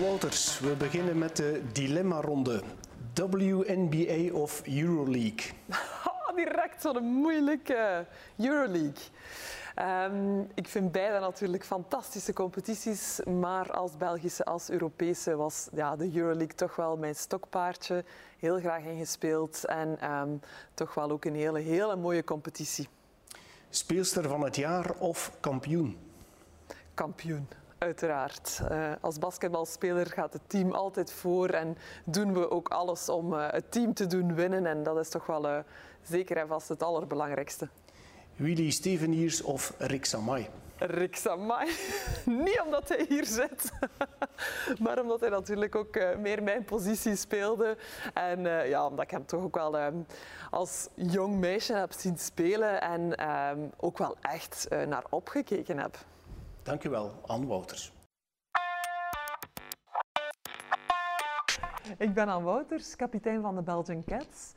Wouters, we beginnen met de dilemma-ronde. WNBA of Euroleague? Direct zo'n moeilijke Euroleague. Um, ik vind beide natuurlijk fantastische competities, maar als Belgische als Europese was ja, de Euroleague toch wel mijn stokpaardje. Heel graag ingespeeld en um, toch wel ook een hele, hele mooie competitie. Speelster van het jaar of kampioen? Kampioen uiteraard. Uh, als basketbalspeler gaat het team altijd voor en doen we ook alles om uh, het team te doen winnen. En dat is toch wel uh, zeker en vast het allerbelangrijkste. Willy Steveniers of Rick Samay? Rick Samay. Niet omdat hij hier zit, maar omdat hij natuurlijk ook meer mijn positie speelde. En uh, ja, omdat ik hem toch ook wel um, als jong meisje heb zien spelen en um, ook wel echt uh, naar opgekeken heb. Dankjewel, Anne Wouters. Ik ben Anne Wouters, kapitein van de Belgian Cats.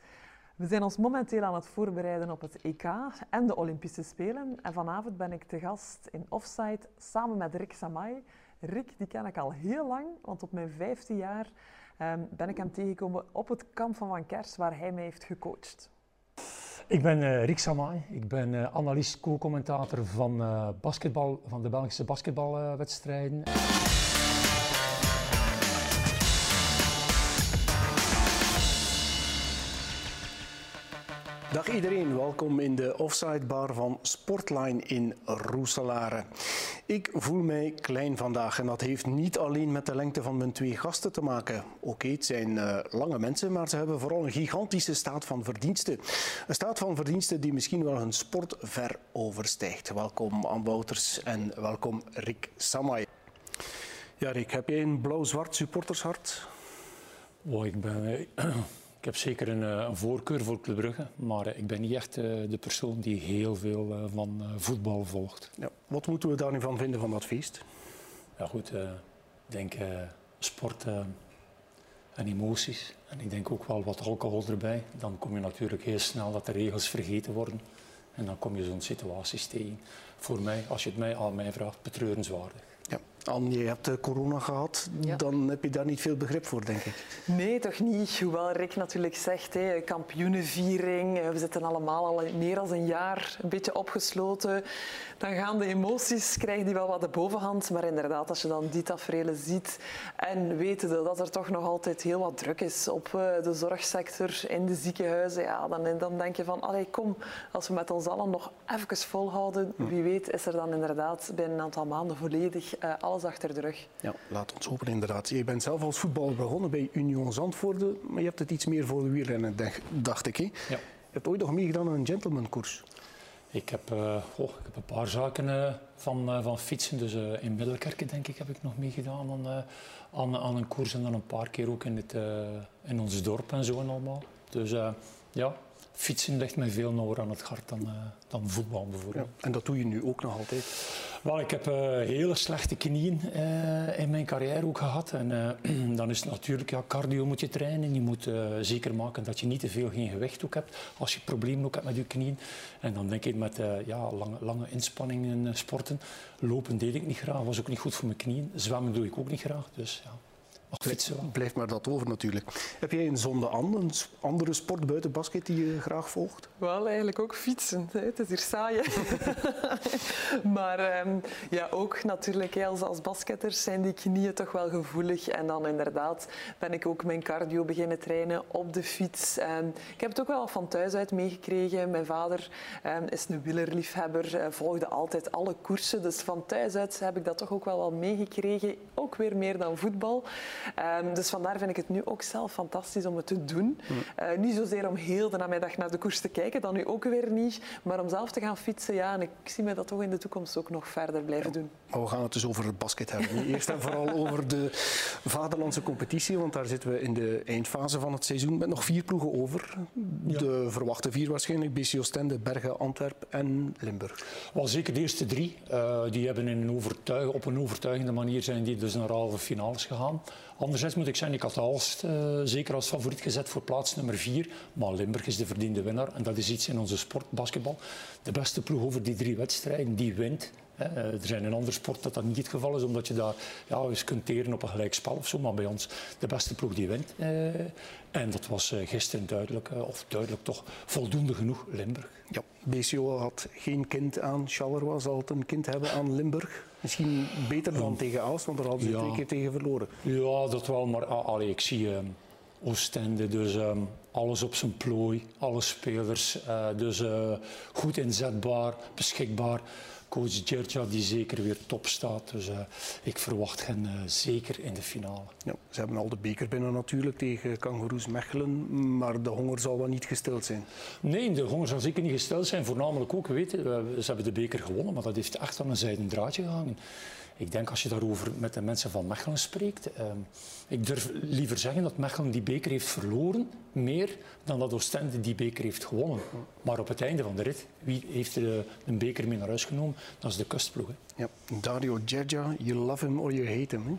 We zijn ons momenteel aan het voorbereiden op het EK en de Olympische Spelen. En vanavond ben ik te gast in Offside samen met Rick Samay. Rick, die ken ik al heel lang, want op mijn 15 jaar um, ben ik hem tegengekomen op het kamp van Van Kers, waar hij mij heeft gecoacht. Ik ben uh, Rick Samay. Ik ben uh, analist, co-commentator van, uh, basketbal, van de Belgische basketbalwedstrijden. Dag iedereen, welkom in de offside bar van Sportline in Roeselare. Ik voel mij klein vandaag en dat heeft niet alleen met de lengte van mijn twee gasten te maken. Oké, het zijn uh, lange mensen, maar ze hebben vooral een gigantische staat van verdiensten. Een staat van verdiensten die misschien wel hun sport ver overstijgt. Welkom Anne Wouters en welkom Rick Samay. Ja Rick, heb jij een blauw-zwart supportershart? Oh, ik ben... Ik heb zeker een, een, voorkeur voor Club Brugge, maar ik ben niet echt de persoon die heel veel van voetbal volgt. Ja, wat moeten we daar nu van vinden van dat feest? Ja goed, ik denk sport en emoties. En ik denk ook wel wat alcohol erbij. Dan kom je natuurlijk heel snel dat de regels vergeten worden. En dan kom je zo'n situaties tegen. Voor mij, als je het mij aan mij vraagt, betreurenswaardig. Anne, je hebt corona gehad, ja. dan heb je daar niet veel begrip voor, denk ik. Nee, toch niet. Hoewel Rick natuurlijk zegt, hè, kampioenenviering, we zitten allemaal al meer dan een jaar een beetje opgesloten. Dan gaan de emoties, krijgen die wel wat de bovenhand. Maar inderdaad, als je dan die tafereelen ziet en weten dat er toch nog altijd heel wat druk is op de zorgsector, in de ziekenhuizen, ja, dan, dan denk je van, allee, kom, als we met ons allen nog even volhouden, wie weet is er dan inderdaad binnen een aantal maanden volledig uh, alles achter de rug. Ja, laat ons hopen inderdaad. Je bent zelf als voetballer begonnen bij Union Zandvoorde, maar je hebt het iets meer voor de wielrennen, dacht ik. Hè? Ja. Je hebt ooit nog meegedaan aan een gentlemankoers. Ik heb, uh, oh, ik heb een paar zaken uh, van, uh, van fietsen. Dus in Middelkerken denk ik heb ik nog meegedaan aan, aan, aan een koers. En dan een paar keer ook in, het, in ons dorp en zo en allemaal. Dus ja, fietsen ligt mij veel nauwer aan het hart dan, uh, dan voetbal bijvoorbeeld. Ja, en dat doe je nu ook nog altijd? Wel, ik heb uh, hele slechte knieën uh, in mijn carrière ook gehad. En dan is het natuurlijk, ja, cardio moet je trainen. Je moet zeker maken dat je niet te veel geen gewicht ook hebt. Als je problemen ook hebt met je knieën. En dan denk ik met ja, lange, lange inspanningen sporten. Lopen deed ik niet graag, was ook niet goed voor mijn knieën. Zwemmen doe ik ook niet graag. Dus ja. Blijft, blijft maar dat over natuurlijk. Heb jij een zonde aan, een andere sport buiten basket die je graag volgt? Wel, eigenlijk ook fietsen. Hè. Het is hier saai. maar um, ja, ook natuurlijk als, als basketters zijn die knieën toch wel gevoelig. En dan inderdaad ben ik ook mijn cardio beginnen trainen op de fiets. Um, ik heb het ook wel van thuis uit meegekregen. Mijn vader um, is een wielerliefhebber, uh, volgde altijd alle koersen. Dus van thuis uit heb ik dat toch ook wel wel meegekregen. Ook weer meer dan voetbal. Um, dus vandaar vind ik het nu ook zelf fantastisch om het te doen. Mm. Uh, niet zozeer om heel de namiddag naar de koers te kijken, dan nu ook weer niet. Maar om zelf te gaan fietsen, ja. En ik zie me dat toch in de toekomst ook nog verder blijven doen. Maar we gaan het dus over het basket hebben. Eerst en vooral over de vaderlandse competitie. Want daar zitten we in de eindfase van het seizoen met nog vier ploegen over. Ja. De verwachte vier waarschijnlijk. BC Oostende, Bergen, Antwerpen en Limburg. Wel, zeker de eerste drie. Uh, die hebben in een overtuig, op een overtuigende manier zijn die dus naar halve finales gegaan. Anderzijds moet ik zeggen, ik had Aalst uh, zeker als favoriet gezet voor plaats nummer vier. Maar Limburg is de verdiende winnaar. En dat is iets in onze sport, basketbal. De beste ploeg over die drie wedstrijden, die wint. Er zijn in andere sporten dat dat niet het geval is, omdat je daar ja, eens kunt teren op een gelijkspel of zo. Maar bij ons de beste ploeg die wint. En dat was gisteren duidelijk, of duidelijk toch voldoende genoeg, Limburg. Ja, BCO had geen kind aan Charleroi, zal het een kind hebben aan Limburg. Misschien beter dan tegen Aalst, want daar hadden ze twee keer tegen verloren. Ja, dat wel, maar allee, ik zie uh, Oostende, dus ehm, alles op zijn plooi, alle spelers. Uh, dus uh, goed inzetbaar, beschikbaar coach Gertja die zeker weer top staat. Dus uh, ik verwacht hen uh, zeker in de finale. Ja, ze hebben al de beker binnen natuurlijk tegen Kangaroes Mechelen, maar de honger zal wel niet gesteld zijn. Nee, de honger zal zeker niet gesteld zijn. Voornamelijk ook, weten, ze hebben de beker gewonnen, maar dat heeft echt aan een zijden draadje gehangen. Ik denk als je daarover met de mensen van Mechelen spreekt, uh, ik durf liever zeggen dat Mechelen die beker heeft verloren, meer dan dat Oostende die beker heeft gewonnen. Maar op het einde van de rit, wie heeft de, een beker mee naar huis genomen? Dat is de kustploeg. Hè. Ja, Dario Gergia, you love him or you hate him. Hè?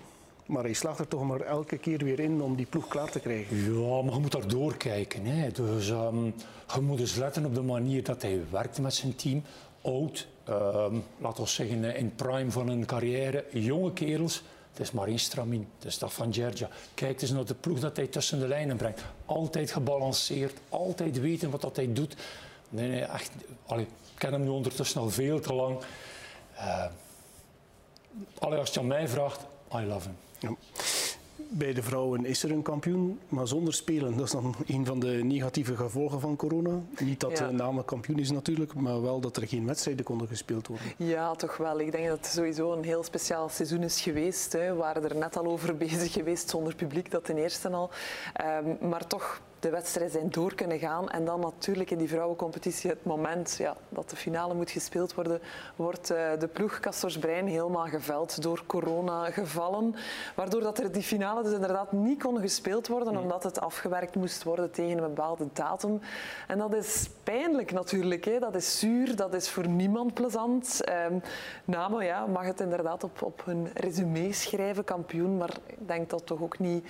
Maar hij slaagt er toch maar elke keer weer in om die ploeg klaar te krijgen. Ja, maar je moet daar doorkijken. Hè. Dus um, je moet eens letten op de manier dat hij werkt met zijn team. Oud, um, laten we zeggen in prime van een carrière, jonge kerels. Het is maar één stramien, het is dat van Gergia. Kijk eens naar de ploeg dat hij tussen de lijnen brengt. Altijd gebalanceerd, altijd weten wat dat hij doet. Nee, nee, echt. Allee, ik ken hem nu ondertussen al veel te lang. Uh, allee, als je aan mij vraagt, I love him. Ja. Bij de vrouwen is er een kampioen, maar zonder spelen. Dat is dan een van de negatieve gevolgen van corona. Niet dat ja. de naam kampioen is natuurlijk, maar wel dat er geen wedstrijden konden gespeeld worden. Ja, toch wel. Ik denk dat het sowieso een heel speciaal seizoen is geweest. Hè. We waren er net al over bezig geweest, zonder publiek, dat ten eerste al. Um, maar toch de wedstrijd zijn door kunnen gaan. En dan natuurlijk in die vrouwencompetitie het moment ja, dat de finale moet gespeeld worden, wordt uh, de ploeg Brein helemaal geveld door corona gevallen. Waardoor dat er die finale dus inderdaad niet kon gespeeld worden, omdat het afgewerkt moest worden tegen een bepaalde datum. En dat is pijnlijk natuurlijk. Hè. Dat is zuur, dat is voor niemand plezant. Um, Namo ja, mag het inderdaad op, op hun resume schrijven, kampioen, maar ik denk dat toch ook niet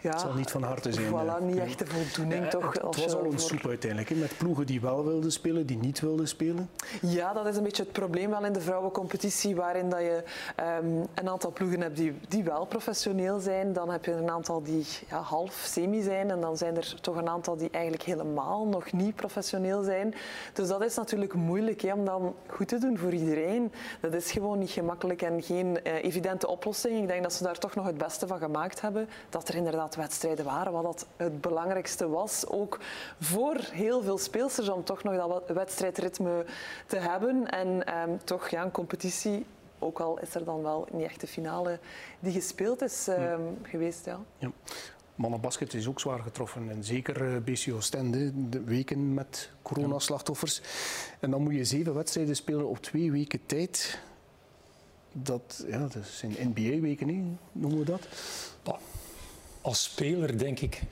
ja, het zal niet van harte zijn. Voilà, niet echt de voldoening ja, toch. Het, het was al een soep uiteindelijk, hè, met ploegen die wel wilden spelen, die niet wilden spelen. Ja, dat is een beetje het probleem wel in de vrouwencompetitie, waarin dat je um, een aantal ploegen hebt die, die wel professioneel zijn. Dan heb je een aantal die ja, half semi zijn en dan zijn er toch een aantal die eigenlijk helemaal nog niet professioneel zijn. Dus dat is natuurlijk moeilijk hè, om dan goed te doen voor iedereen. Dat is gewoon niet gemakkelijk en geen uh, evidente oplossing. Ik denk dat ze daar toch nog het beste van gemaakt hebben. Dat er inderdaad wedstrijden waren, wat dat het belangrijkste was. Ook voor heel veel speelsters om toch nog dat wedstrijdritme te hebben. En ehm, toch ja, een competitie ook al is er dan wel niet echt de finale die gespeeld is ehm, geweest. Ja. ja. Mannenbasket is ook zwaar getroffen. En zeker eh, BCO Stende, de weken met coronaslachtoffers. En dan moet je zeven wedstrijden spelen op twee weken tijd. Dat, ja, dat zijn NBA-weken, noemen we dat. Als speler denk ik,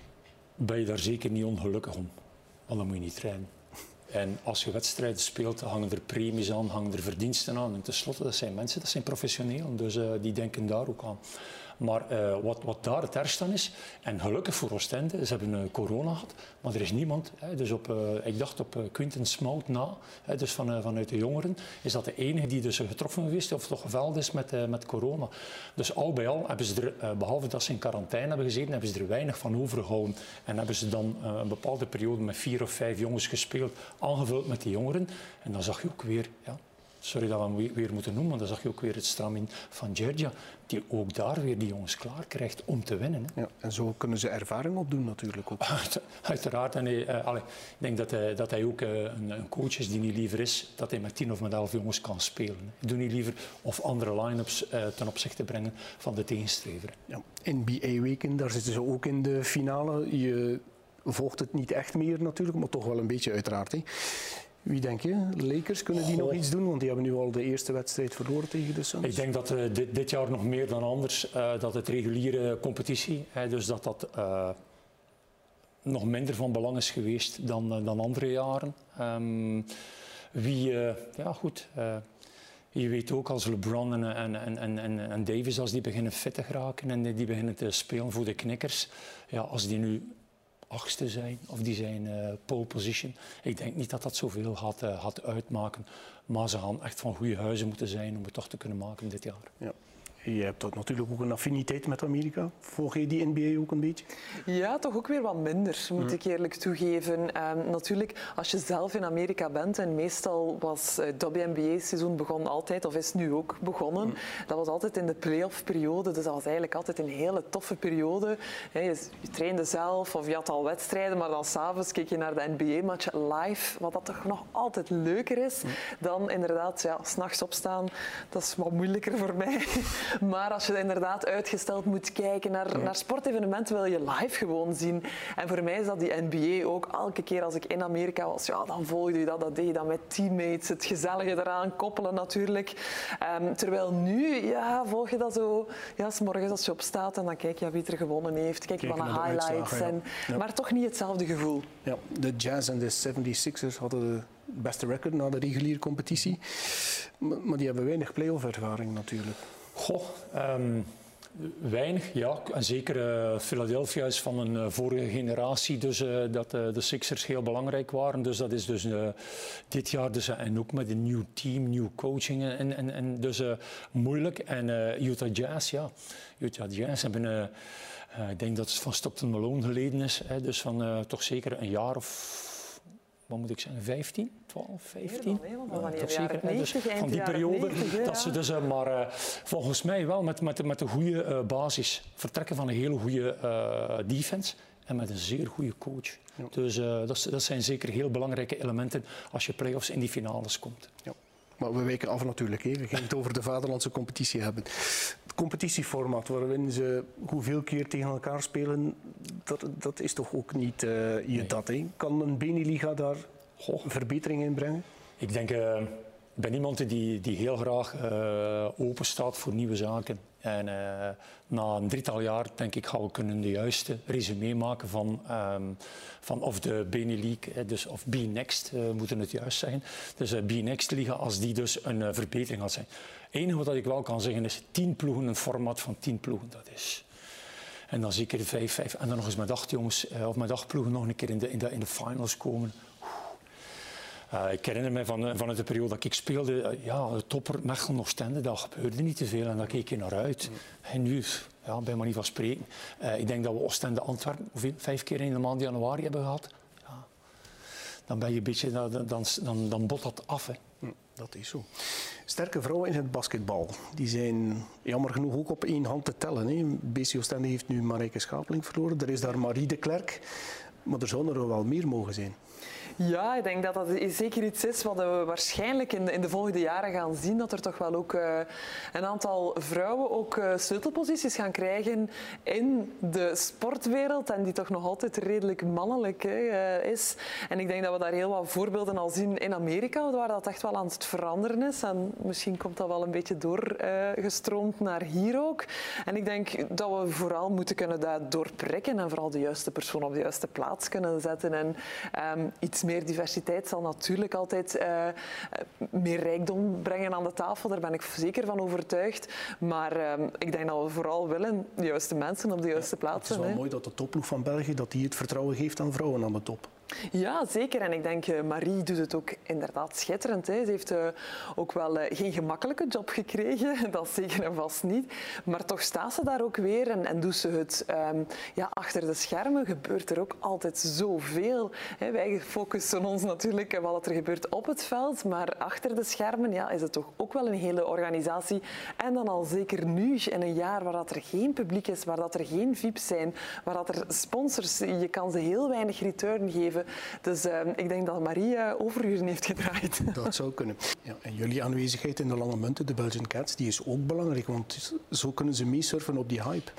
ben je daar zeker niet ongelukkig om. Want dan moet je niet trainen. En als je wedstrijden speelt, hangen er premies aan, hangen er verdiensten aan. En tenslotte, dat zijn mensen, dat zijn professionelen. Dus uh, die denken daar ook aan. Maar uh, wat, wat, daar het ergste aan is, en gelukkig voor Oostende, ze hebben uh, corona gehad, maar er is niemand, hè, dus op, uh, ik dacht op Quinten Smout na, hè, dus van, vanuit de jongeren, is dat de enige die dus getroffen geweest of toch geveld is met, met corona. Dus al bij al hebben ze er, behalve dat ze in quarantaine hebben gezeten, hebben ze er weinig van overgehouden. En hebben ze dan een bepaalde periode met vier of vijf jongens gespeeld, aangevuld met die jongeren. En dan zag je ook weer, ja, sorry dat we hem weer moeten noemen, maar dan zag je ook weer het stramien van Georgia, die ook daar weer die jongens klaar krijgt om te winnen. Hè. Ja, en zo kunnen ze ervaring opdoen natuurlijk ook. Uiteraard. En hij, uh, allee, ik denk dat hij, dat hij ook uh, een, een, coach is die niet liever is dat hij met tien of met elf jongens kan spelen. Doe niet liever of andere line-ups uh, ten opzichte brengen van de tegenstrever. Ja. NBA-weken, daar zitten ze ook in de finale. Je volgt het niet echt meer natuurlijk, maar toch wel een beetje uiteraard. Hè. Wie denk je? Lakers, kunnen die nog iets doen? Want die hebben nu al de eerste wedstrijd verloren tegen de Suns. Ik denk dat uh, dit, dit, jaar nog meer dan anders, uh, dat het reguliere competitie, hè, dus dat dat uh, nog minder van belang is geweest dan, dan andere jaren. Um, wie, ja goed, je weet ook als LeBron en, en, en, en, en Davis, als die beginnen fit te geraken en die beginnen te spelen voor de knikkers, ja, als die nu achtste zijn of die zijn uh, pole position. Ik denk niet dat dat zoveel had, uh, had uitmaken. Maar ze gaan echt van goede huizen moeten zijn om het toch te kunnen maken dit jaar. Ja. Je hebt natuurlijk ook een affiniteit met Amerika. Volg je die NBA ook een beetje? Ja, toch ook weer wat minder, moet ik eerlijk toegeven. Um, natuurlijk, als je zelf in Amerika bent, en meestal was het uh, WNBA-seizoen begon altijd, of is nu ook begonnen, dat was altijd in de playoff-periode. Dus dat was eigenlijk altijd een hele toffe periode. je, je, trainde zelf, of je had al wedstrijden, maar dan s'avonds keek je naar de NBA-match live, wat dat toch nog altijd leuker is dan inderdaad ja, s'nachts opstaan. Dat is wat moeilijker voor mij. Maar als je inderdaad uitgesteld moet kijken naar, naar sportevenementen, wil je live gewoon zien. En voor mij is dat die NBA ook. Elke keer als ik in Amerika was, ja, dan volgde je dat. Dat deed je dan met teammates. Het gezellige eraan koppelen natuurlijk. Um, terwijl nu ja, volg je dat zo, ja, s morgens als je opstaat en dan kijk je wie er gewonnen heeft. Kijk je van de highlights. En, Maar toch niet hetzelfde gevoel. Ja, de Jazz en de 76ers hadden de beste record na de reguliere competitie. Maar die hebben weinig playoff ervaring natuurlijk. Goh, um, weinig, ja. En zeker uh, Philadelphia is van een uh, vorige generatie, dus uh, dat de Sixers heel belangrijk waren. Dus dat is dus dit jaar, dus, en ook met een nieuw team, nieuw coaching en, en, en dus moeilijk. En Utah Jazz, ja. Utah Jazz hebben, ik denk dat het van Stockton Malone geleden is, hè, dus van toch zeker een jaar of wat moet ik zeggen, 15, 12, 15? Ja, toch zeker. 90, dus van die periode. dat ze dus, uh, maar uh, volgens mij wel met, met, met een goede uh, basis. Vertrekken van een hele goede defense en met een zeer goede coach. Ja. Dus dat, dat, zijn zeker heel belangrijke elementen als je play-offs in die finales komt. Ja. Maar we wijken af natuurlijk. Hè. We gaan het over de vaderlandse competitie hebben. Het competitieformat waarin ze hoeveel keer tegen elkaar spelen, dat, dat is toch ook niet uh, je nee. dat. Hè. Kan een Beneliga daar Goh. verbetering in brengen? Ik denk, uh, ik ben iemand die, die heel graag uh, open staat voor nieuwe zaken. En uh, na een drietal jaar denk ik gaan we kunnen de juiste resume maken van, um, van of de Benelux, dus of B-Next, uh, moeten het juist zeggen. Dus B-Next Liga, als die dus een verbetering gaat zijn. Het enige wat ik wel kan zeggen is tien ploegen, een format van tien ploegen. Dat is. En dan zeker vijf, vijf. En dan nog eens met acht jongens, of met acht ploegen nog een keer in de, in de, in de finals komen. Uh, ik herinner me van, vanuit de periode dat ik speelde, uh, ja, topper Mechelen nog Stende, dat gebeurde niet te veel en daar keek je naar uit. Mm. En nu, ja, bij manier van spreken, uh, ik denk dat we Oostende Antwerpen hoeveel, vijf keer in de maand januari hebben gehad. Ja. Dan ben je een beetje, dan, dan, dan, dan bot dat af. Hè. Mm, dat is zo. Sterke vrouwen in het basketbal, die zijn jammer genoeg ook op één hand te tellen. Hè. BC Oostende heeft nu Marijke Schapeling verloren, er is daar Marie de Klerk, maar er zouden er wel meer mogen zijn. Ja, ik denk dat dat zeker iets is wat we waarschijnlijk in de, in de volgende jaren gaan zien. Dat er toch wel ook uh, een aantal vrouwen ook uh, sleutelposities gaan krijgen in de sportwereld. En die toch nog altijd redelijk mannelijk uh, is. En ik denk dat we daar heel wat voorbeelden al zien in Amerika, waar dat echt wel aan het veranderen is. En misschien komt dat wel een beetje doorgestroomd naar hier ook. En ik denk dat we vooral moeten kunnen dat doorprikken en vooral de juiste persoon op de juiste plaats kunnen zetten. En um, iets meer diversiteit zal natuurlijk altijd uh, meer rijkdom brengen aan de tafel. Daar ben ik zeker van overtuigd. Maar uh, ik denk dat we vooral willen de juiste mensen op de juiste plaatsen. Het is wel hè. mooi dat de topploeg van België dat die het vertrouwen geeft aan vrouwen aan de top. Ja, zeker. En ik denk, uh, Marie doet het ook inderdaad schitterend. Hè. Ze heeft uh, ook wel uh, geen gemakkelijke job gekregen, dat zeker en vast niet. Maar toch staat ze daar ook weer en, en doet ze het um, ja, achter de schermen. Gebeurt er ook altijd zoveel. Hè. Wij focussen ons natuurlijk op wat er gebeurt op het veld, maar achter de schermen ja, is het toch ook wel een hele organisatie. En dan al zeker nu, in een jaar waar dat er geen publiek is, waar dat er geen VIP's zijn, waar dat er sponsors, je kan ze heel weinig return geven dus uh, ik denk dat Marie uh, overuren heeft gedraaid. Dat zou kunnen. Ja, en jullie aanwezigheid in de lange munten, de Belgian Cats, die is ook belangrijk, want zo kunnen ze meesurfen op die hype.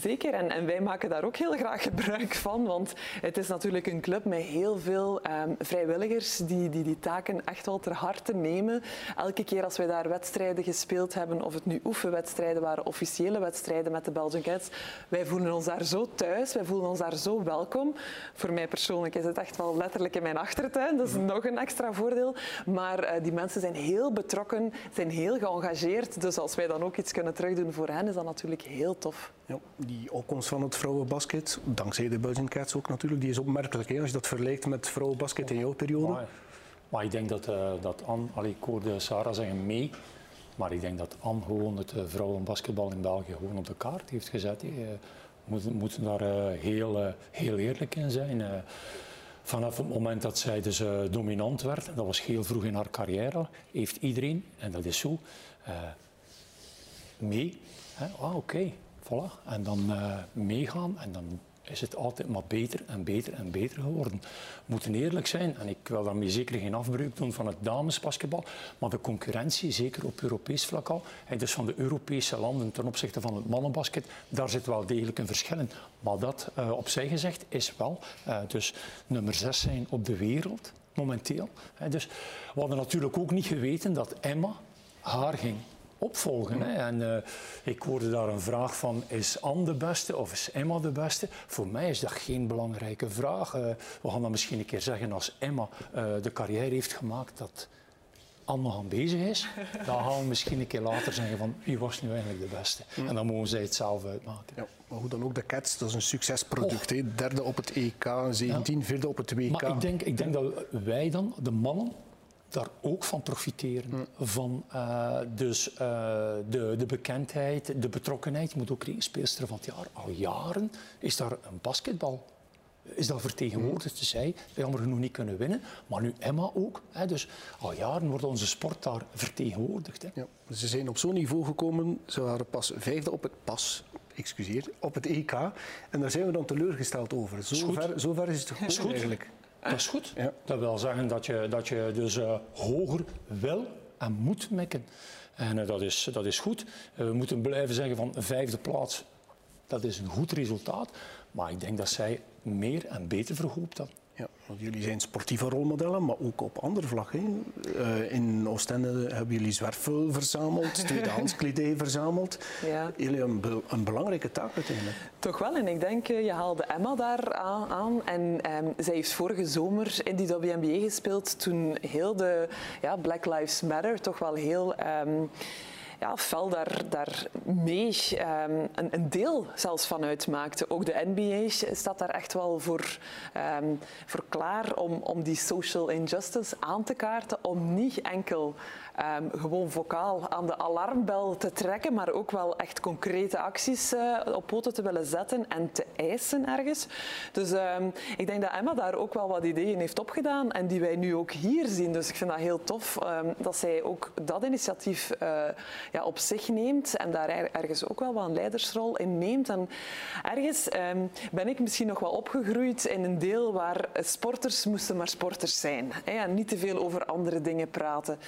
Zeker, en, en, wij maken daar ook heel graag gebruik van, want het is natuurlijk een club met heel veel um, vrijwilligers die, die die taken echt wel ter harte nemen. Elke keer als wij daar wedstrijden gespeeld hebben, of het nu oefenwedstrijden waren, officiële wedstrijden met de Belgian Cats, wij voelen ons daar zo thuis, wij voelen ons daar zo welkom. Voor mij persoonlijk is het echt wel letterlijk in mijn achtertuin. Dat is nog een extra voordeel. Maar die mensen zijn heel betrokken, zijn heel geëngageerd. Dus als wij dan ook iets kunnen terugdoen voor hen, is dat natuurlijk heel tof. Ja, die opkomst van het vrouwenbasket, dankzij de Belgian Cats ook natuurlijk, die is opmerkelijk. Hè? Als je dat vergelijkt met vrouwenbasket in jouw periode. Maar ik denk dat, uh, dat Anne, allee, ik hoorde Sarah zeggen mee, maar ik denk dat Anne gewoon het uh, vrouwenbasketbal in België gewoon op de kaart heeft gezet. We moeten, moeten daar uh, heel, heel eerlijk in zijn. Vanaf het moment dat zij dus dominant werd, dat was heel vroeg in haar carrière, heeft iedereen, en dat is zo, mee. Ah, oké, okay, voilà. En dan meegaan en dan is het altijd maar beter en beter en beter geworden. We moeten eerlijk zijn, en ik wil daarmee zeker geen afbreuk doen van het damesbasketbal, maar de concurrentie, zeker op Europees vlak al, dus van de Europese landen ten opzichte van het mannenbasket, daar zit wel degelijk een verschil in. Maar dat uh, opzij gezegd is wel uh, dus nummer 6 zijn op de wereld momenteel. Dus we hadden natuurlijk ook niet geweten dat Emma haar ging opvolgen. Hè. En uh, ik hoorde daar een vraag van, is Anne de beste of is Emma de beste? Voor mij is dat geen belangrijke vraag. Uh, we gaan dan misschien een keer zeggen als Emma uh, de carrière heeft gemaakt dat Anne nog aan bezig is. Dan gaan we misschien een keer later zeggen van wie was nu eigenlijk de beste. En dan mogen zij het zelf uitmaken. Ja, maar hoe dan ook, de Cats, dat is een succesproduct. Oh. Derde op het EK, 17, ja. vierde op het WK. Maar ik denk, ik denk dat wij dan, de mannen, daar ook van profiteren. Mm. Van uh, dus, uh, de, de bekendheid, de betrokkenheid. Je moet ook rekenen, speelster van het jaar. Al jaren is daar een basketbal. Is dat vertegenwoordigd? Mm. Zij, jammer genoeg niet kunnen winnen. Maar nu Emma ook. Hè, dus al jaren wordt onze sport daar vertegenwoordigd. Hè. Ja, ze zijn op zo'n niveau gekomen. Ze waren pas vijfde op het pas excuseer, op het EK. En daar zijn we dan teleurgesteld over. Zo, ver, zo ver, is het gekomen eigenlijk. Dat is goed. Ja. Dat wil zeggen dat je, dat je dus uh, hoger wil en moet mekken. En uh, dat, is, dat is goed. Uh, we moeten blijven zeggen van vijfde plaats. Dat is een goed resultaat. Maar ik denk dat zij meer en beter verhoopt dan. Want jullie zijn sportieve rolmodellen, maar ook op andere vlakken. Uh, in Oostende hebben jullie zwerfvuil verzameld, tweedehands kledij verzameld. Ja. Jullie een, be een belangrijke taak uiteindelijk. Toch wel, en ik denk, eh, je haalde Emma daar aan. En um, zij heeft vorige zomer in die WNBA gespeeld toen heel de ja, Black Lives Matter toch wel heel... Um, ja, fel daar, daar mee um, een, een, deel zelfs van uitmaakte. Ook de NBA staat daar echt wel voor, um, voor klaar om, om die social injustice aan te kaarten, om niet enkel um, gewoon vocaal aan de alarmbel te trekken, maar ook wel echt concrete acties uh, op poten te willen zetten en te eisen ergens. Dus um, ik denk dat Emma daar ook wel wat ideeën heeft opgedaan en die wij nu ook hier zien. Dus ik vind dat heel tof um, dat zij ook dat initiatief uh, ja, op zich neemt en daar ergens ook wel wat een leidersrol in neemt. En ergens ben ik misschien nog wel opgegroeid in een deel waar sporters moesten maar sporters zijn hè, en niet te veel over andere dingen praten.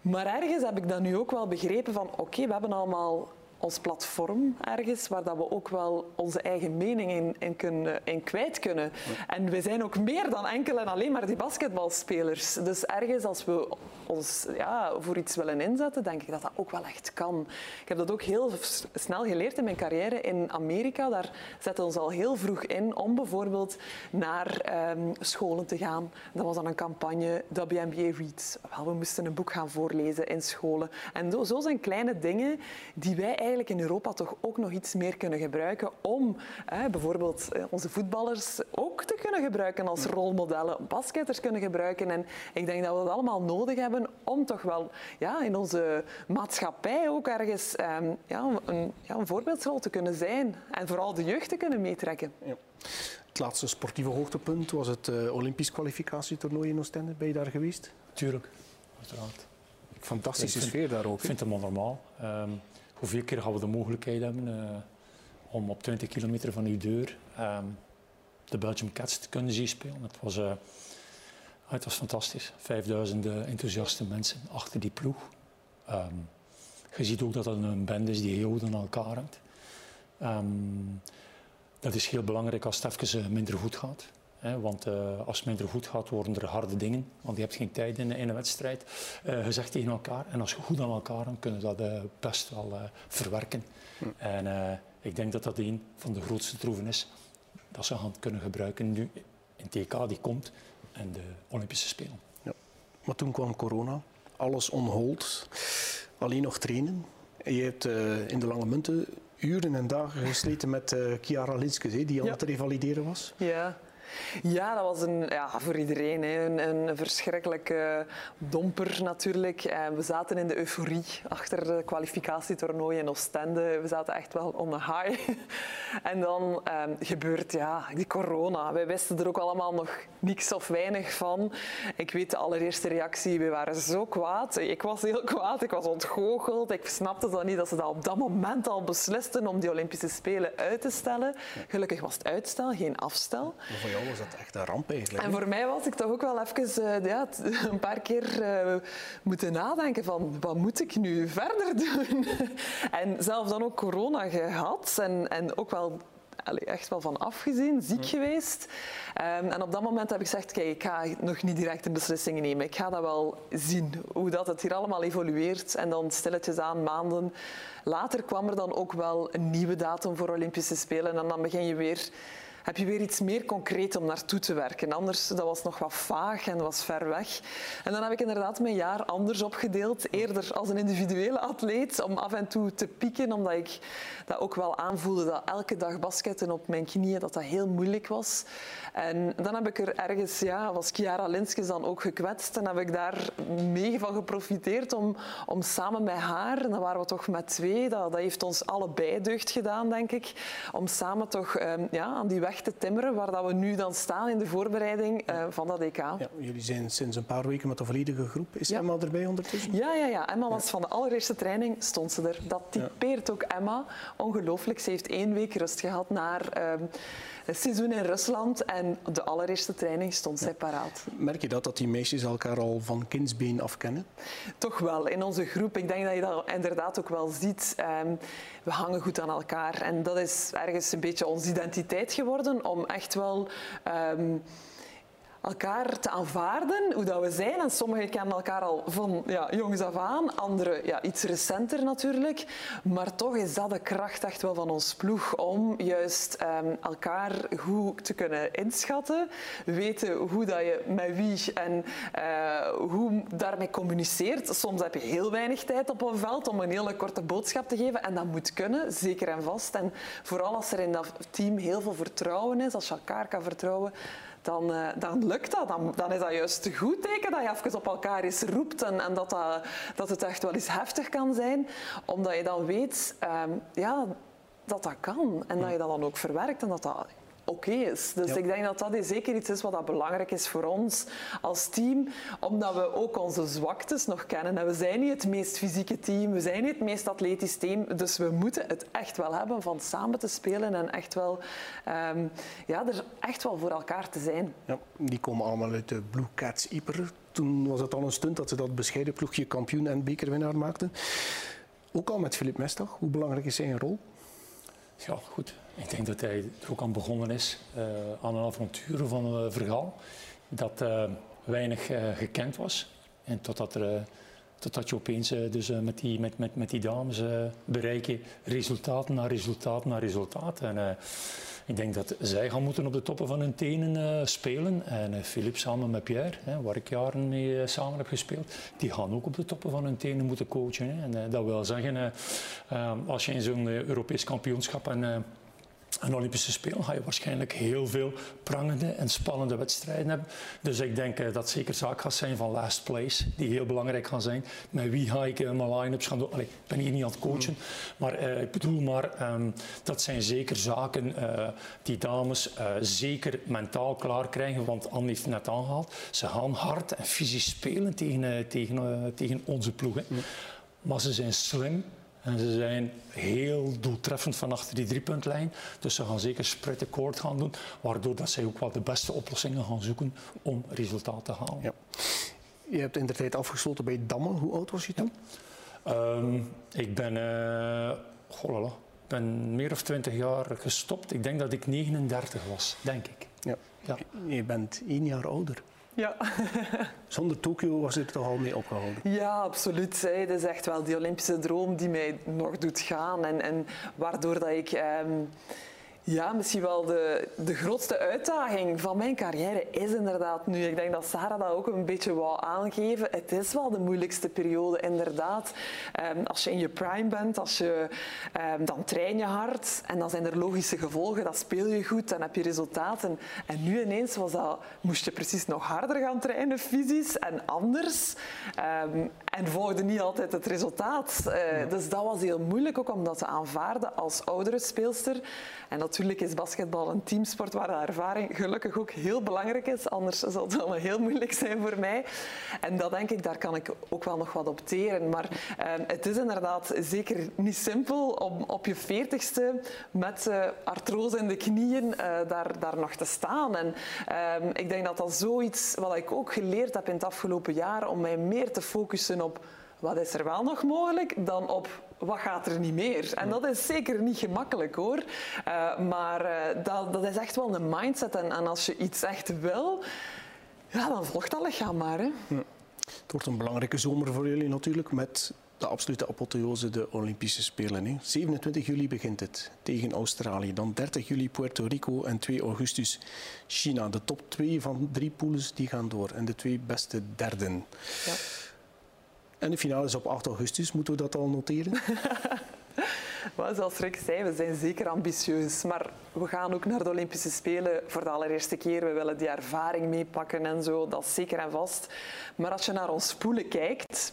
Maar ergens heb ik dat nu ook wel begrepen van oké, we hebben allemaal ons platform ergens waar dat we ook wel onze eigen mening in, in, kunnen, kwijt kunnen. En we zijn ook meer dan enkel en alleen maar die basketbalspelers. Dus ergens als we ons ja, voor iets willen inzetten, denk ik dat dat ook wel echt kan. Ik heb dat ook heel snel geleerd in mijn carrière in Amerika. Daar zetten we ons al heel vroeg in om bijvoorbeeld naar um, scholen te gaan. Dat was dan een campagne, WNBA Reads. Wel, we moesten een boek gaan voorlezen in scholen. En zo zijn kleine dingen die wij eigenlijk in Europa toch ook nog iets meer kunnen gebruiken om bijvoorbeeld eh, onze voetballers ook te kunnen gebruiken als rolmodellen, basketters kunnen gebruiken. En ik denk dat we dat allemaal nodig hebben om toch wel ja, in onze maatschappij ook ergens um, ja, een, ja, een voorbeeldsrol te kunnen zijn en vooral de jeugd te kunnen meetrekken. Ja. Het laatste sportieve hoogtepunt was het uh, Olympisch kwalificatietoernooi in Oostende. Ben je daar geweest? Tuurlijk, uiteraard. Fantastische sfeer daar ook. Ik vind het wel normaal. Um, hoeveel keer gaan we de mogelijkheid hebben uh, om op 20 kilometer van uw deur um, de Belgium Cats te kunnen zien spelen. Het was, uh, het was fantastisch. 5000 enthousiaste mensen achter die ploeg. Um, je ziet ook dat het een band is die heel aan elkaar hangt. Um, dat is heel belangrijk als het even minder goed gaat. Hè, want uh, als het minder goed gaat, worden er harde dingen. Want je hebt geen tijd in, in een wedstrijd. Uh, gezegd tegen elkaar. En als je goed aan elkaar dan kunnen dat uh, best wel verwerken. Hm. En ik denk dat dat een van de grootste troeven is dat ze gaan kunnen gebruiken nu een TK die komt en de Olympische Spelen. Ja. Maar toen kwam corona, alles on hold, alleen nog trainen. Je hebt uh, in de Lange Munten uren en dagen gesleten met uh, Chiara Linskes, die aan ja. het revalideren was. Ja. Ja, dat was een, ja, voor iedereen. Een, een verschrikkelijke domper natuurlijk. En we zaten in de euforie achter de kwalificatietoernooi in Oostende. We zaten echt wel on a high. En dan um, gebeurt ja, die corona. Wij wisten er ook allemaal nog niks of weinig van. Ik weet de allereerste reactie, we waren zo kwaad. Ik was heel kwaad, ik was ontgoocheld. Ik snapte dan niet dat ze dat op dat moment al beslisten om die Olympische Spelen uit te stellen. Gelukkig was het uitstel, geen afstel was dat echt een ramp eigenlijk. En voor mij was ik toch ook wel even uh, ja, een paar keer uh, moeten nadenken van wat moet ik nu verder doen? en zelf dan ook corona gehad en, en ook wel echt wel van afgezien, ziek geweest. Um, en op dat moment heb ik gezegd, kijk, ik ga nog niet direct een beslissing nemen. Ik ga dat wel zien, hoe dat het hier allemaal evolueert. En dan stilletjes aan, maanden later kwam er dan ook wel een nieuwe datum voor Olympische Spelen. En dan begin je weer heb je weer iets meer concreet om naartoe te werken. Anders, dat was nog wat vaag en was ver weg. En dan heb ik inderdaad mijn jaar anders opgedeeld. Eerder als een individuele atleet, om af en toe te pieken, omdat ik dat ook wel aanvoelde dat elke dag basketten op mijn knieën, dat dat heel moeilijk was. En dan heb ik er ergens, ja, was Chiara Linskes dan ook gekwetst en heb ik daar mee van geprofiteerd om, om samen met haar, en dan waren we toch met twee, dat, dat heeft ons allebei deugd gedaan, denk ik, om samen toch um, ja, aan die weg te timmeren waar dat we nu dan staan in de voorbereiding uh, van dat EK. Ja, jullie zijn sinds een paar weken met de volledige groep. Is Emma erbij ondertussen? Ja, ja, ja. Emma was van de allereerste training, stond ze er. Dat typeert ook Emma. Ongelooflijk. Ze heeft één week rust gehad naar... Uh, seizoen in Rusland en de allereerste training stond zij paraat. Merk je dat, dat die meisjes elkaar al van kindsbeen afkennen? Toch wel, in onze groep. Ik denk dat je dat inderdaad ook wel ziet. Um, we hangen goed aan elkaar en dat is ergens een beetje onze identiteit geworden om echt wel... Um, elkaar te aanvaarden, hoe dat we zijn. En sommigen kennen elkaar al van ja, jongs af aan, anderen ja, iets recenter natuurlijk. Maar toch is dat de kracht echt wel van ons ploeg om juist um, elkaar goed te kunnen inschatten, weten hoe dat je met wie en uh, hoe daarmee communiceert. Soms heb je heel weinig tijd op een veld om een hele korte boodschap te geven en dat moet kunnen, zeker en vast. En vooral als er in dat team heel veel vertrouwen is, als je elkaar kan vertrouwen, dan, uh, dan lukt dat. Dan, dan, is dat juist een goed teken dat je even op elkaar eens roept en, en dat, dat, dat, het echt wel eens heftig kan zijn. Omdat je dan weet um, ja, dat dat kan en dat je dat dan ook verwerkt en dat dat oké is. Dus ik denk dat dat zeker iets is wat dat belangrijk is voor ons als team, omdat we ook onze zwaktes nog kennen. En we zijn niet het meest fysieke team, we zijn niet het meest atletisch team, dus we moeten het echt wel hebben van samen te spelen en echt wel, um, ja, er echt wel voor elkaar te zijn. Ja, die komen allemaal uit de Blue Cats Yper. Toen was het al een stunt dat ze dat bescheiden ploegje kampioen en bekerwinnaar maakten. Ook al met Filip Mestag, hoe belangrijk is zijn rol? Ja, goed. Ik denk dat hij er ook aan begonnen is uh, aan een avontuur van een uh, verhaal dat uh, weinig gekend was. En totdat, er, totdat je opeens dus, met, die, met, met, met die dames bereiken resultaat na resultaat na resultaat. En, ik denk dat zij gaan moeten op de toppen van hun tenen spelen. En Philip samen met Pierre, hè, waar ik jaren mee samen heb gespeeld, die gaan ook op de toppen van hun tenen moeten coachen. Hè. En dat wil zeggen, als je in zo'n Europees kampioenschap en een Olympische Spelen ga je waarschijnlijk heel veel prangende en spannende wedstrijden hebben. Dus ik denk uh, dat zeker zaak gaat zijn van last place, die heel belangrijk gaan zijn. Met wie ga ik uh, mijn line-ups gaan doen? Allee, ik ben hier niet aan het coachen, mm. maar uh, ik bedoel maar, um, dat zijn zeker zaken die dames zeker mentaal klaar krijgen. Want Anne heeft net aangehaald, ze gaan hard en fysisch spelen tegen, tegen, tegen onze ploegen. Mm. Maar ze zijn slim, en ze zijn heel doeltreffend van achter die driepuntlijn. Dus ze gaan zeker spread koord gaan doen. Waardoor dat zij ook wel de beste oplossingen gaan zoeken om resultaat te halen. Ja. Je hebt in de tijd afgesloten bij Damme. Hoe oud was je toen? Um, ik ben, uh, oh ben meer of twintig jaar gestopt. Ik denk dat ik 39 was, denk ik. Ja. ja. Je bent één jaar ouder. Ja. Zonder Tokio was het toch al mee opgehouden? Ja, absoluut. Het is echt wel die Olympische droom die mij nog doet gaan. En, en waardoor dat ik... Um, Ja, misschien wel de, de grootste uitdaging van mijn carrière is inderdaad nu. Ik denk dat Sarah dat ook een beetje wou aangeven. Het is wel de moeilijkste periode, inderdaad. Um, als je in je prime bent, als je, um, dan train je hard en dan zijn er logische gevolgen. Dan speel je goed, dan heb je resultaten. En nu ineens was dat, moest je precies nog harder gaan trainen, fysisch en anders. Um, en volgde niet altijd het resultaat. Uh, dus dat was heel moeilijk ook om dat te aanvaarden als oudere speelster. En natuurlijk is basketbal een teamsport waar de ervaring gelukkig ook heel belangrijk is. Anders zal het wel heel moeilijk zijn voor mij. En dat denk ik, daar kan ik ook wel nog wat op teren. Maar uh, het is inderdaad zeker niet simpel om op je veertigste met uh, artrose in de knieën uh, daar, daar nog te staan. En ehm, ik denk dat dat zoiets wat ik ook geleerd heb in het afgelopen jaar, om mij meer te focussen op wat is er wel nog mogelijk, dan op wat gaat er niet meer. En dat is zeker niet gemakkelijk hoor. Uh, maar uh, dat, dat, is echt wel een mindset. En, en, als je iets echt wil, ja, dan volgt dat lichaam maar. Hè. Ja. Het wordt een belangrijke zomer voor jullie natuurlijk met de absolute apotheose, de Olympische Spelen. Hè. 27 juli begint het tegen Australië. Dan 30 juli Puerto Rico en 2 augustus China. De top 2 van drie pools die gaan door en de twee beste derden. Ja. En de finale is op 8 augustus. Moeten we dat al noteren? Maar zoals Rick zei, we zijn zeker ambitieus. Maar we gaan ook naar de Olympische Spelen voor de allereerste keer. We willen die ervaring meepakken en zo. Dat is zeker en vast. Maar als je naar ons poelen kijkt,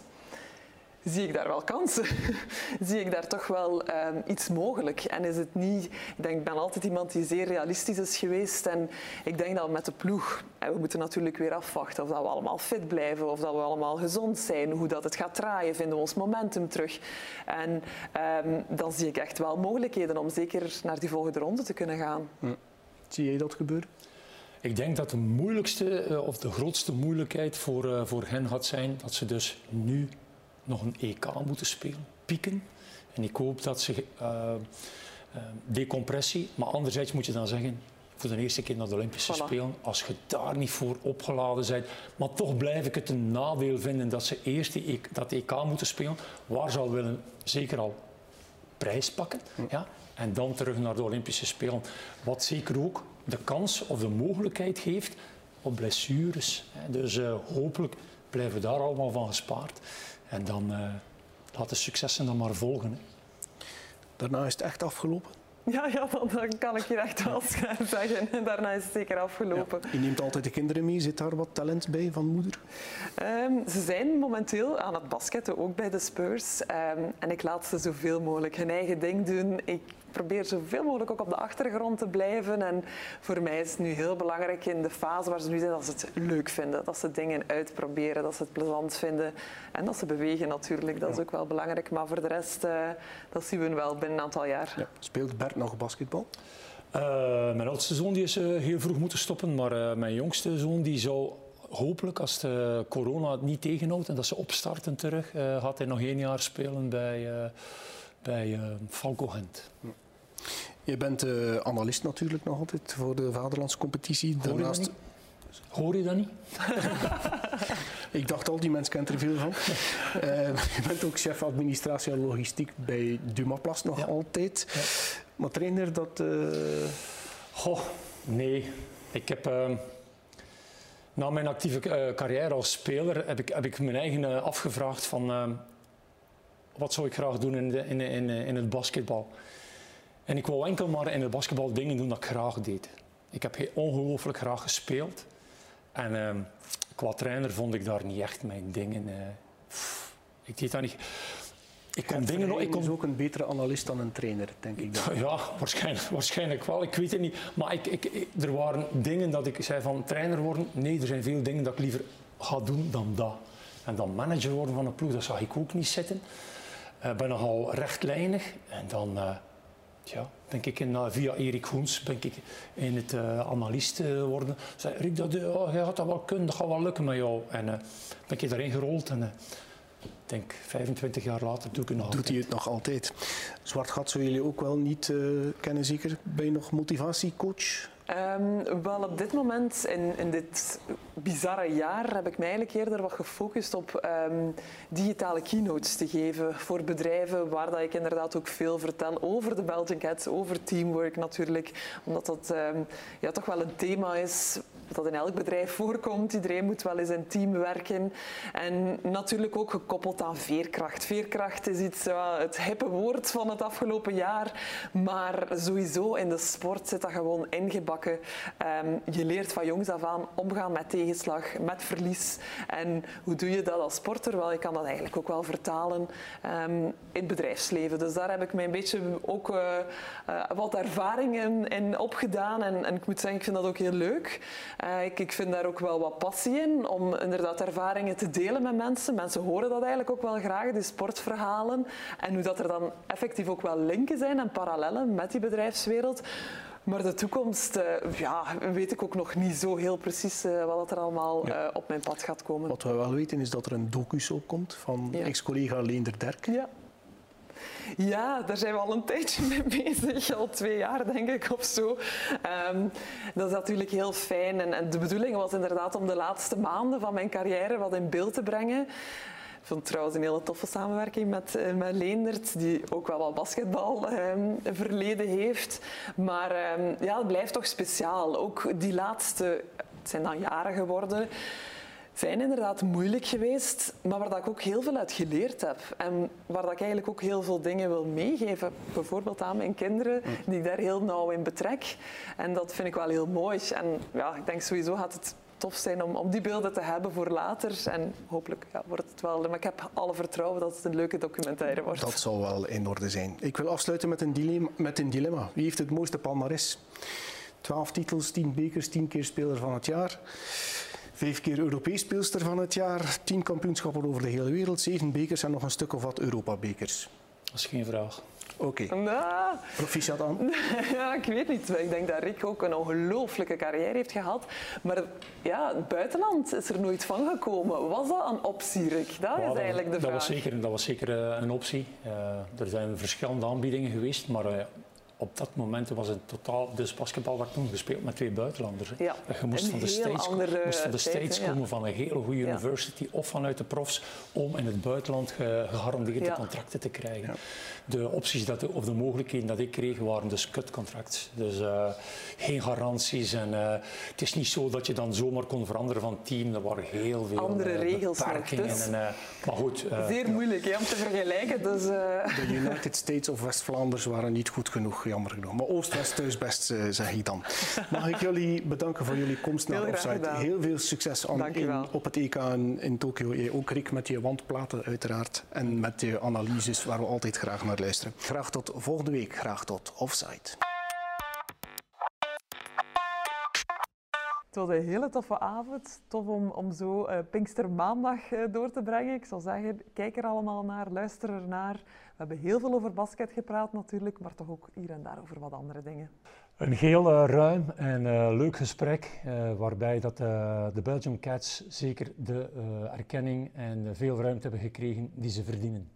zie ik daar wel kansen. zie ik daar toch wel um, iets mogelijk. En is het niet... Ik, denk, ik ben altijd iemand die zeer realistisch is geweest. En ik denk dat we met de ploeg... En we moeten natuurlijk weer afwachten of dat we allemaal fit blijven. Of dat we allemaal gezond zijn. Hoe dat het gaat draaien. Vinden we ons momentum terug. En um, dan zie ik echt wel mogelijkheden om zeker naar die volgende ronde te kunnen gaan. Hm. Zie jij dat gebeuren? Ik denk dat de moeilijkste of de grootste moeilijkheid voor, uh, voor hen gaat zijn dat ze dus nu nog een EK moeten spelen, pieken. En ik hoop dat ze uh, uh, decompressie, maar anderzijds moet je dan zeggen, voor de eerste keer naar de Olympische voilà. Spelen, als je daar niet voor opgeladen bent, maar toch blijf ik het een nadeel vinden dat ze eerst die EK, dat EK moeten spelen, waar ze al willen zeker al prijs pakken, ja, en dan terug naar de Olympische Spelen. Wat zeker ook de kans of de mogelijkheid geeft op blessures. Hè. Dus uh, hopelijk blijven we daar allemaal van gespaard. En dan uh, laat de successen dan maar volgen. Hè. Daarna is het echt afgelopen? Ja, ja dan kan ik je echt wel zeggen. Daarna is het zeker afgelopen. Ja. Je neemt altijd de kinderen mee. Zit daar wat talent bij van moeder? Um, ze zijn momenteel aan het basketten, ook bij de Spurs. Um, en ik laat ze zoveel mogelijk hun eigen ding doen. Ik probeer zoveel mogelijk ook op de achtergrond te blijven. En voor mij is het nu heel belangrijk in de fase waar ze nu zijn dat ze het leuk vinden. Dat ze dingen uitproberen, dat ze het plezant vinden. En dat ze bewegen natuurlijk, dat is ook wel belangrijk. Maar voor de rest, uh, dat zien we wel binnen een aantal jaar. Ja. Speelt Bert nog basketbal? Uh, mijn oudste zoon die is uh, heel vroeg moeten stoppen, maar uh, mijn jongste zoon die zou hopelijk, als de corona het niet tegenhoudt en dat ze opstarten terug, gaat hij nog één jaar spelen bij, bij Falco Gent. Ja. Je bent uh, analist natuurlijk nog altijd voor de vaderlandse competitie. Hoor Daarnaast... je, Hoor je dat niet? Ik dacht al, die mensen kent er veel van. uh, je bent ook chef administratie en logistiek bij Dumaplas nog ja. altijd. Ja. Maar trainer dat... Uh... Goh, nee. Ik heb... Uh, na mijn actieve carrière als speler heb ik, heb ik mijn eigen afgevraagd van... wat zou ik graag doen in, de, in, in, in het basketbal? En ik wou enkel maar in het basketbal dingen doen dat ik graag deed. Ik heb ongelooflijk graag gespeeld. En uh, qua trainer vond ik daar niet echt mijn dingen. Uh, pff, ik deed dat niet. Ik kon dingen nog. Ik kon... is ook een betere analist dan een trainer, denk ik. Dan. Ja, waarschijnlijk, waarschijnlijk wel. Ik weet het niet. Maar ik, ik, ik, er waren dingen dat ik zei van trainer worden. Nee, er zijn veel dingen dat ik liever ga doen dan dat. En dan manager worden van een ploeg, dat zag ik ook niet zitten. Ik uh, ben nogal rechtlijnig. En dan. Ja, denk ik, in, via Erik Hoens ben ik in het uh, analist uh, worden. Zei Rick, dat, oh, jij gaat dat wel kunnen, dat gaat wel lukken met jou. En uh, ben ik erin gerold en ik denk 25 jaar later doe ik het nog Doet hij het nog altijd. Zwart gat zullen jullie ook wel niet kennen zeker? Ben je nog motivatiecoach Um, wel, op dit moment, in, in dit bizarre jaar, heb ik mij eigenlijk eerder wat gefocust op um, digitale keynotes te geven voor bedrijven, waar dat ik inderdaad ook veel vertel over de Belgian Cats, over teamwork natuurlijk, omdat dat um, ja, toch wel een thema is dat in elk bedrijf voorkomt. Iedereen moet wel eens in team werken. En natuurlijk ook gekoppeld aan veerkracht. Veerkracht is iets, uh, het hippe woord van het afgelopen jaar. Maar sowieso in de sport zit dat gewoon ingebakken. Um, je leert van jongs af aan omgaan met tegenslag, met verlies. En hoe doe je dat als sporter? Wel, je kan dat eigenlijk ook wel vertalen um, in het bedrijfsleven. Dus daar heb ik mij een beetje ook uh, uh, wat ervaringen in opgedaan. En, en ik moet zeggen, ik vind dat ook heel leuk. Uh, ik, ik, vind daar ook wel wat passie in om inderdaad ervaringen te delen met mensen. Mensen horen dat eigenlijk ook wel graag, die sportverhalen. En hoe dat er dan effectief ook wel linken zijn en parallellen met die bedrijfswereld. Maar de toekomst, uh, ja, weet ik ook nog niet zo heel precies uh, wat er allemaal ja. op mijn pad gaat komen. Wat we wel weten is dat er een docu-soap komt van ja. ex-collega Leender Derk. Ja. Ja, daar zijn we al een tijdje mee bezig, al twee jaar denk ik of zo. Um, dat is natuurlijk heel fijn. En, de bedoeling was inderdaad om de laatste maanden van mijn carrière wat in beeld te brengen. Ik vond trouwens een hele toffe samenwerking met, uh, met Leendert, die ook wel wat basketbal um, verleden heeft. Maar um, ja, het blijft toch speciaal. Ook die laatste, het zijn dan jaren geworden zijn inderdaad moeilijk geweest, maar waar dat ik ook heel veel uit geleerd heb. En waar dat ik eigenlijk ook heel veel dingen wil meegeven. Bijvoorbeeld aan mijn kinderen, die ik daar heel nauw in betrek. En dat vind ik wel heel mooi. En ja, ik denk sowieso gaat het tof zijn om, om die beelden te hebben voor later. En hopelijk ja, wordt het wel... Maar ik heb alle vertrouwen dat het een leuke documentaire wordt. Dat zal wel in orde zijn. Ik wil afsluiten met een dilemma. Met een dilemma. Wie heeft het mooiste palmares? 12 titels, 10 bekers, 10 keer speler van het jaar. Vijf keer Europees speelster van het jaar, tien kampioenschappen over de hele wereld, zeven bekers en nog een stuk of wat Europa-bekers. Dat is geen vraag. Oké. Okay. Nou, Proficiat aan. Ja, ik weet niet. Ik denk dat Rick ook een ongelooflijke carrière heeft gehad. Maar ja, het buitenland is er nooit van gekomen. Was dat een optie, Rick? Dat ja, is eigenlijk de dat vraag. Was zeker, dat was zeker een optie. Uh, er zijn verschillende aanbiedingen geweest, maar uh, op dat moment was het totaal, dus basketbal werd toen gespeeld met twee buitenlanders. Ja, je moest van de States, moest van de States komen, van een hele goede university of vanuit de profs, om in het buitenland ge, gegarandeerde contracten te krijgen. De opties dat, of de mogelijkheden dat ik kreeg waren dus kutcontracts. Dus uh, geen garanties. En, uh, het is niet zo dat je dan zomaar kon veranderen van team. Er waren heel veel andere uh, regels. Dus en, maar goed, Zeer moeilijk hè, om te vergelijken. Dus, de United States of West-Vlaanders waren niet goed genoeg jammer genoeg. Maar Oost-West thuis best, zeg ik dan. Mag ik jullie bedanken voor jullie komst naar Offside. Heel veel succes aan, in, op het EK in, in Tokio. Je ook Rick met je wandplaten uiteraard. En met je analyses waar we altijd graag naar luisteren. Graag tot volgende week. Graag tot Offside. Het was een hele toffe avond. Tof om, om zo uh, Pinkstermaandag uh, door te brengen. Ik zou zeggen, kijk er allemaal naar, luister er naar. We hebben heel veel over basket gepraat natuurlijk, maar toch ook hier en daar over wat andere dingen. Een heel uh, ruim en leuk gesprek, waarbij dat, de Belgium Cats zeker de erkenning en veel ruimte hebben gekregen die ze verdienen.